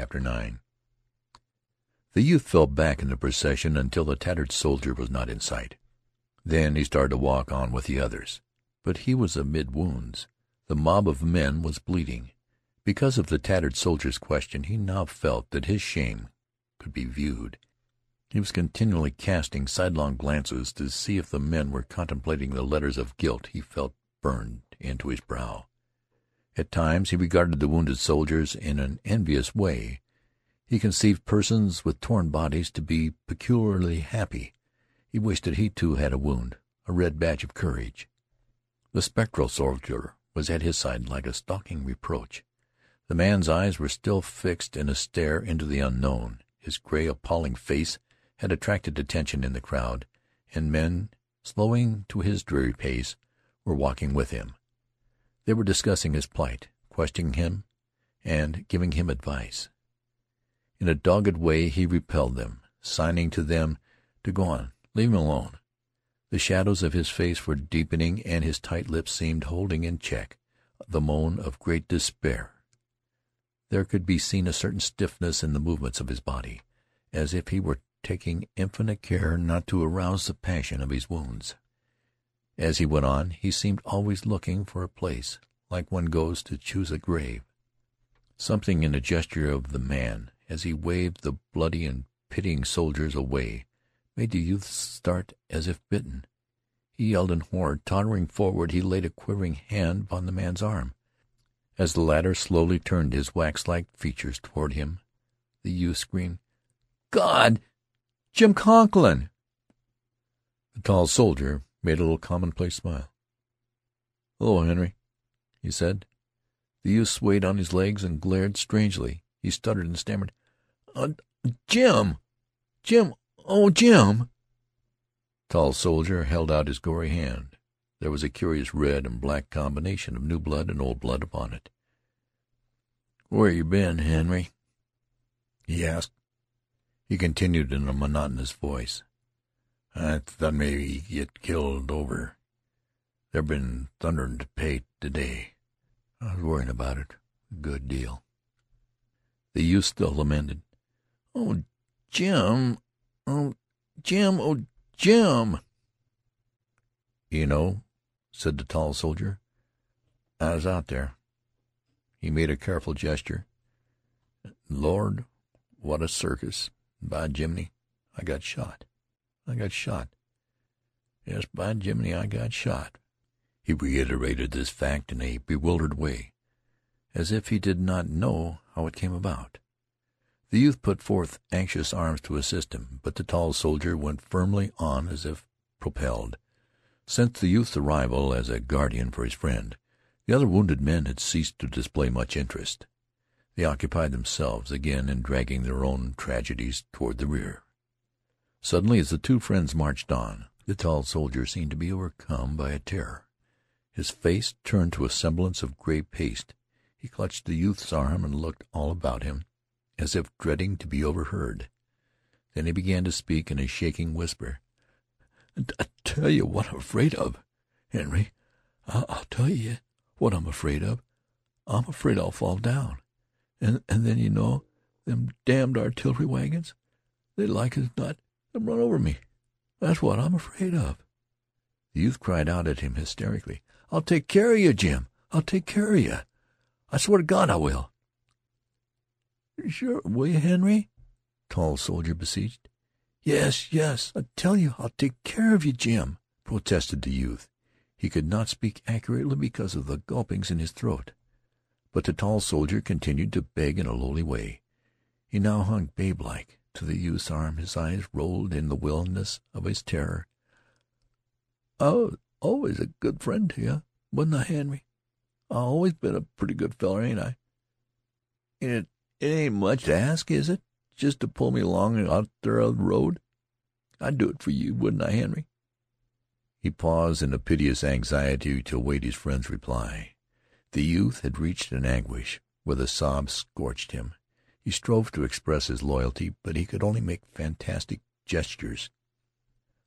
CHAPTER IX The youth fell back in the procession until the tattered soldier was not in sight. Then he started to walk on with the others. But he was amid wounds. The mob of men was bleeding. Because of the tattered soldier's question he now felt that his shame could be viewed. He was continually casting sidelong glances to see if the men were contemplating the letters of guilt he felt burned into his brow. At times he regarded the wounded soldiers in an envious way. He conceived persons with torn bodies to be peculiarly happy. He wished that he, too, had a wound, a red badge of courage. The spectral soldier was at his side like a stalking reproach. The man's eyes were still fixed in a stare into the unknown. His gray, appalling face had attracted attention in the crowd, and men, slowing to his dreary pace, were walking with him. They were discussing his plight, questioning him, and giving him advice. In a dogged way he repelled them, signing to them to go on, leave him alone. The shadows of his face were deepening, and his tight lips seemed holding in check the moan of great despair. There could be seen a certain stiffness in the movements of his body, as if he were taking infinite care not to arouse the passion of his wounds. As he went on, he seemed always looking for a place, like one goes to choose a grave. Something in the gesture of the man, as he waved the bloody and pitying soldiers away, made the youth start as if bitten. He yelled in horror. Tottering forward, he laid a quivering hand upon the man's arm. As the latter slowly turned his wax-like features toward him, the youth screamed, "God! Jim Conklin!" The tall soldier made a little commonplace smile. "Hello, Henry," he said. The youth swayed on his legs and glared strangely. He stuttered and stammered, "Uh, Jim! Jim! Oh, Jim!" Tall soldier held out his gory hand. There was a curious red and black combination of new blood and old blood upon it. "Where you been, Henry?" he asked. He continued in a monotonous voice. I thought maybe he'd get killed over. There's been thunderin' to pay to-day. I was worryin' about it a good deal." The youth still lamented. "Oh, Jim! Oh, Jim! Oh, Jim!" "You know," said the tall soldier, "I was out there." He made a careful gesture. "Lord, what a circus! By Jiminy, I got shot. I got shot. Yes, by Jiminy, I got shot." He reiterated this fact in a bewildered way, as if he did not know how it came about. The youth put forth anxious arms to assist him, but the tall soldier went firmly on as if propelled. Since the youth's arrival as a guardian for his friend, the other wounded men had ceased to display much interest. They occupied themselves again in dragging their own tragedies toward the rear. Suddenly, as the two friends marched on, the tall soldier seemed to be overcome by a terror. His face turned to a semblance of gray paste. He clutched the youth's arm and looked all about him, as if dreading to be overheard. Then he began to speak in a shaking whisper. "I tell you what I'm afraid of, Henry. I'll tell you what I'm afraid of. I'm afraid I'll fall down. And then, you know, them damned artillery wagons, they like as not and run over me. That's what I'm afraid of." The youth cried out at him hysterically. "I'll take care of you, Jim. I'll take care of you. I swear to God I will." "Sure will you, Henry?" tall soldier beseeched. "Yes, yes, I tell you I'll take care of you, Jim," protested the youth. He could not speak accurately because of the gulpings in his throat. But the tall soldier continued to beg in a lowly way. He now hung babe-like to the youth's arm. His eyes rolled in the wildness of his terror. "I was always a good friend to you, wasn't I, Henry? I always been a pretty good feller, ain't I? It, it ain't much to ask, is it, just to pull me along out there on the road? I'd do it for you, wouldn't I, Henry?" He paused in a piteous anxiety to await his friend's reply. The youth had reached an anguish where the sobs scorched him. He strove to express his loyalty, but he could only make fantastic gestures.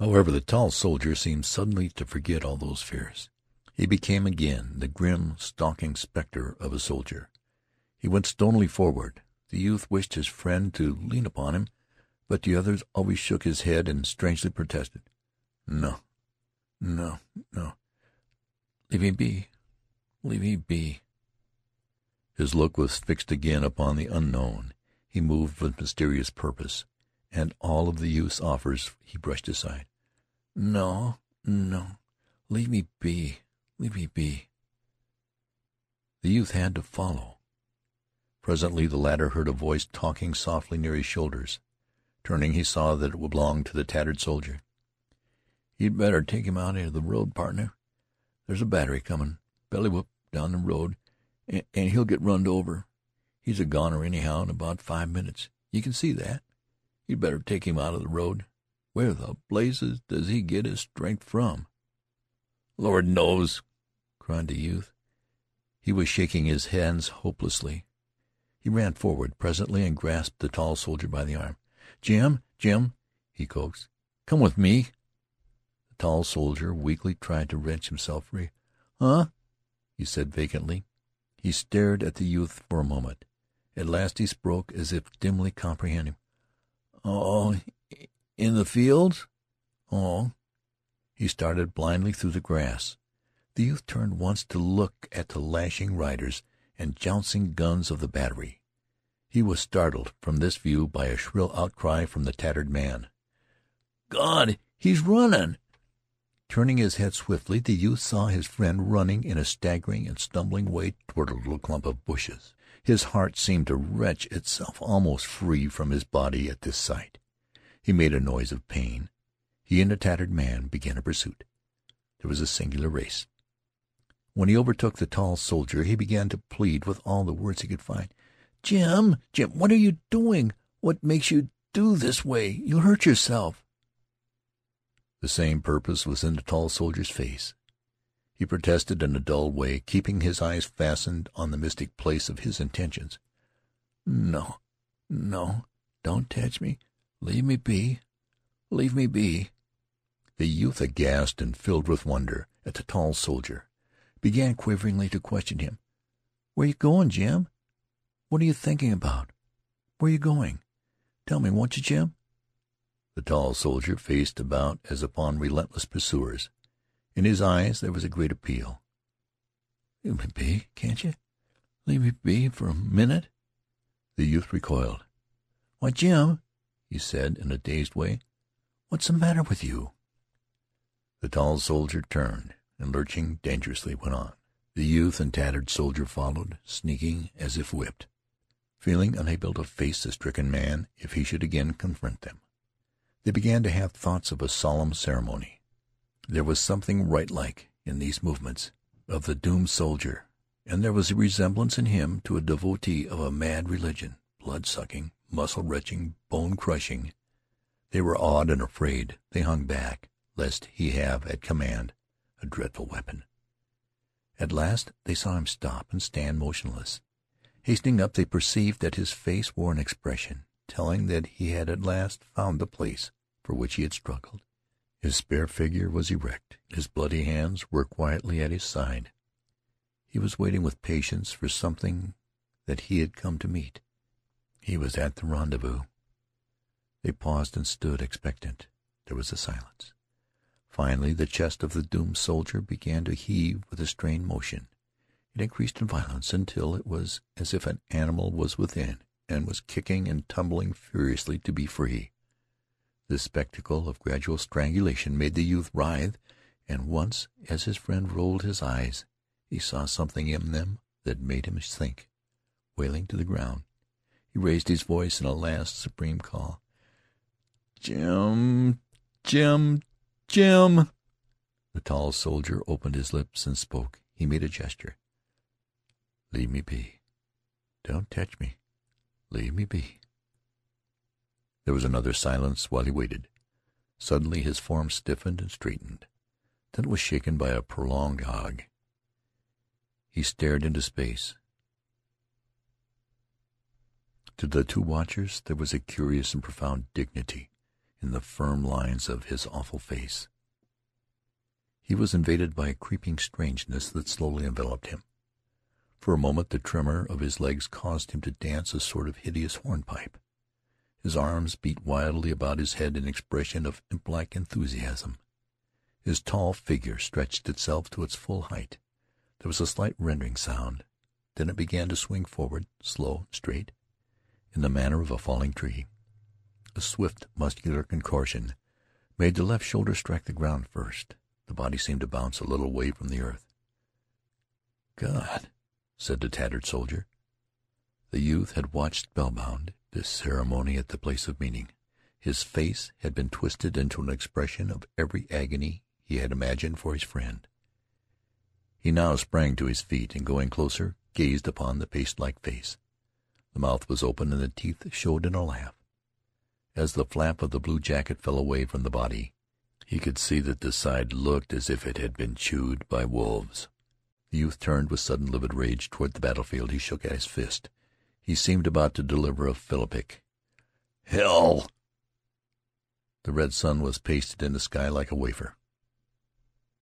However, the tall soldier seemed suddenly to forget all those fears. He became again the grim, stalking specter of a soldier. He went stonily forward. The youth wished his friend to lean upon him, but the other always shook his head and strangely protested. "No, no, no. Leave me be. Leave me be." His look was fixed again upon the unknown. He moved with mysterious purpose, and all of the youth's offers he brushed aside. "No, no. Leave me be. Leave me be." The youth had to follow. Presently the latter heard a voice talking softly near his shoulders. Turning, he saw that it belonged to the tattered soldier. "You'd better take him out of the road, pardner. There's a battery comin' belly whoop down the road, an' he'll get runned over. He's a goner anyhow in about five minutes. You can see that. You'd better take him out of the road. Where the blazes does he get his strength from?" "Lord knows!" cried the youth. He was shaking his hands hopelessly. He ran forward presently and grasped the tall soldier by the arm. "Jim, Jim," he coaxed, "come with me." The tall soldier weakly tried to wrench himself free. "Huh?" he said vacantly. He stared at the youth for a moment. At last he spoke as if dimly comprehending. "Oh, in the fields? Oh." He started blindly through the grass. The youth turned once to look at the lashing riders and jouncing guns of the battery. He was startled from this view by a shrill outcry from the tattered man. "God! He's runnin'!" Turning his head swiftly, the youth saw his friend running in a staggering and stumbling way toward a little clump of bushes. His heart seemed to wrench itself almost free from his body at this sight. He made a noise of pain. He and the tattered man began a pursuit. There was a singular race. When he overtook the tall soldier he began to plead with all the words he could find. "Jim, Jim, what are you doing? What makes you do this way? You'll hurt yourself." The same purpose was in the tall soldier's face. He protested in a dull way, keeping his eyes fastened on the mystic place of his intentions. "No, no, don't touch me. Leave me be. Leave me be." The youth, aghast and filled with wonder at the tall soldier began quiveringly to question him. "Where you going, Jim? What are you thinking about? Where you going? Tell me, won't you, Jim?" The tall soldier faced about as upon relentless pursuers. In his eyes there was a great appeal. "Leave me be, can't you? Leave me be for a minute." The youth recoiled. "Why, Jim," he said in a dazed way, "what's the matter with you?" The tall soldier turned and lurching dangerously went on. The youth and tattered soldier followed, sneaking as if whipped, feeling unable to face the stricken man if he should again confront them. They began to have thoughts of a solemn ceremony. There was something rite-like in these movements of the doomed soldier, and there was a resemblance in him to a devotee of a mad religion, blood-sucking, muscle-wrenching, bone-crushing. They were awed and afraid. They hung back, lest he have at command a dreadful weapon. At last they saw him stop and stand motionless. Hastening up they perceived that his face wore an expression telling that he had at last found the place for which he had struggled. His spare figure was erect, his bloody hands were quietly at his side. He was waiting with patience for something that he had come to meet. He was at the rendezvous. They paused and stood expectant. There was a silence. Finally the chest of the doomed soldier began to heave with a strained motion. It increased in violence until it was as if an animal was within and was kicking and tumbling furiously to be free. This spectacle of gradual strangulation made the youth writhe, and once, as his friend rolled his eyes, he saw something in them that made him sink, wailing to the ground. He raised his voice in a last supreme call. "Jim! Jim! Jim!" The tall soldier opened his lips and spoke. He made a gesture. "Leave me be. Don't touch me. Leave me be." There was another silence while he waited. Suddenly his form stiffened and straightened. Then it was shaken by a prolonged hug. He stared into space. To the two watchers there was a curious and profound dignity in the firm lines of his awful face. He was invaded by a creeping strangeness that slowly enveloped him. For a moment the tremor of his legs caused him to dance a sort of hideous hornpipe. His arms beat wildly about his head in expression of implike enthusiasm. His tall figure stretched itself to its full height. There was a slight rending sound. Then it began to swing forward, slow straight, in the manner of a falling tree. A swift muscular contortion made the left shoulder strike the ground first. The body seemed to bounce a little away from the earth. "God!" Said the tattered soldier. The youth had watched spellbound this ceremony at the place of meeting. His face had been twisted into an expression of every agony he had imagined for his friend. He now sprang to his feet, and going closer, gazed upon the pastelike face. The mouth was open and the teeth showed in a laugh. As the flap of the blue jacket fell away from the body, he could see that the side looked as if it had been chewed by wolves. The youth turned with sudden livid rage toward the battlefield. He shook his fist. He seemed about to deliver a philippic. "Hell!" The red sun was pasted in the sky like a wafer.